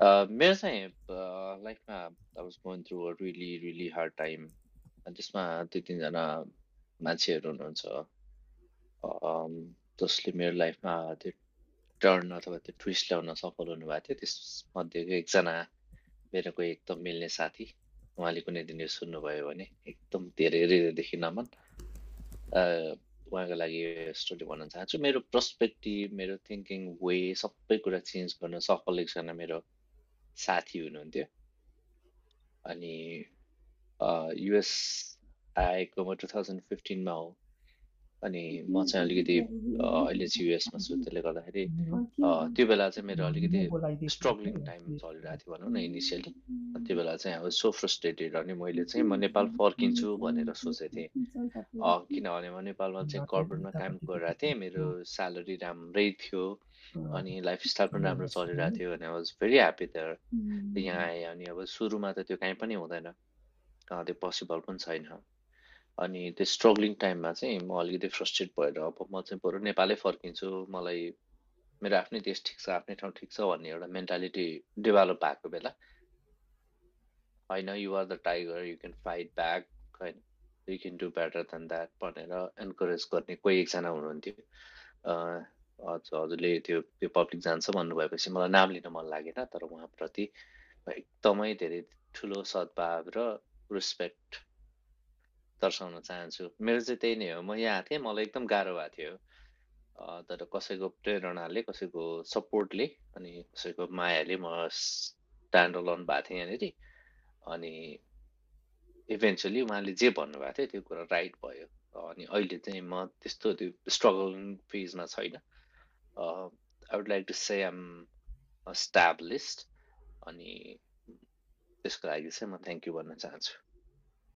मेरो चाहिँ लाइफमा I was going through a really really hard time त्यसमा दुई तिनजना मान्छेहरू हुनुहुन्छ जसले मेरो लाइफमा त्यो टर्न अथवा त्यो ट्विस्ट ल्याउन सफल हुनुभएको थियो त्यसमध्येको एकजना मेरो कोही एकदम मिल्ने साथी उहाँले कुनै दिन यो सुन्नुभयो भने एकदम धेरै हृदयदेखि नमन। अ, उहाँको लागि स्टोरी भन्न चाहन्छु। मेरो पर्सपेक्टिभ मेरो थिङ्किङ वे सबै कुरा चेन्ज गर्न सफल एकजना मेरो साथी हुनुहुन्थ्यो। अनि युएस आएको म टु थाउजन्ड फिफ्टिनमा हो। अनि म चाहिँ अलिकति अहिले चाहिँ युएसमा छु त्यसले गर्दाखेरि त्यो बेला चाहिँ मेरो अलिकति स्ट्रगलिङ टाइम चलिरहेको थियो भनौँ न इनिसियली त्यो बेला चाहिँ अब सो फ्रस्ट्रेटेड अनि मैले चाहिँ म नेपाल फर्किन्छु भनेर सोचेको थिएँ। किनभने म नेपालमा चाहिँ कर्पोरेटमा काम गरिरहेको थिएँ मेरो स्यालेरी राम्रै थियो अनि लाइफस्टाइल पनि राम्रो चलिरहेको थियो अनि I was very happy there यहाँ आएँ अनि अब सुरुमा त त्यो कहीँ पनि हुँदैन। त्यो पोसिबल पनि छैन। अनि त्यो स्ट्रगलिङ टाइममा चाहिँ म अलिकति फ्रस्ट्रेट भएर अब म चाहिँ बरु नेपालै फर्किन्छु मलाई मेरो आफ्नै देश ठिक छ आफ्नै ठाउँ ठिक छ भन्ने एउटा मेन्टालिटी डेभलप भएको बेला होइन you are the tiger you can fight back होइन you can do better than that भनेर इन्करेज गर्ने कोही एकजना हुनुहुन्थ्यो। हजुरले त्यो त्यो पब्लिक जान्छ भन्नुभएपछि मलाई नाम लिन मन लागेन तर उहाँप्रति एकदमै धेरै ठुलो सद्भाव र रेस्पेक्ट दर्शाउन चाहन्छु। मेरो चाहिँ त्यही नै हो। म यहाँ थिएँ मलाई एकदम गाह्रो भएको थियो। तर कसैको प्रेरणाले कसैको सपोर्टले अनि कसैको मायाले म स्ट्यान्ड अलोन भएको थिएँ यहाँनिर। अनि इभेन्चुली उहाँले जे भन्नुभएको थियो त्यो कुरा राइट भयो। अनि अहिले चाहिँ म त्यस्तो त्यो स्ट्रगलिङ फेजमा छैन। I would like to say am established अनि त्यसको लागि चाहिँ म थ्याङ्क यू भन्न चाहन्छु।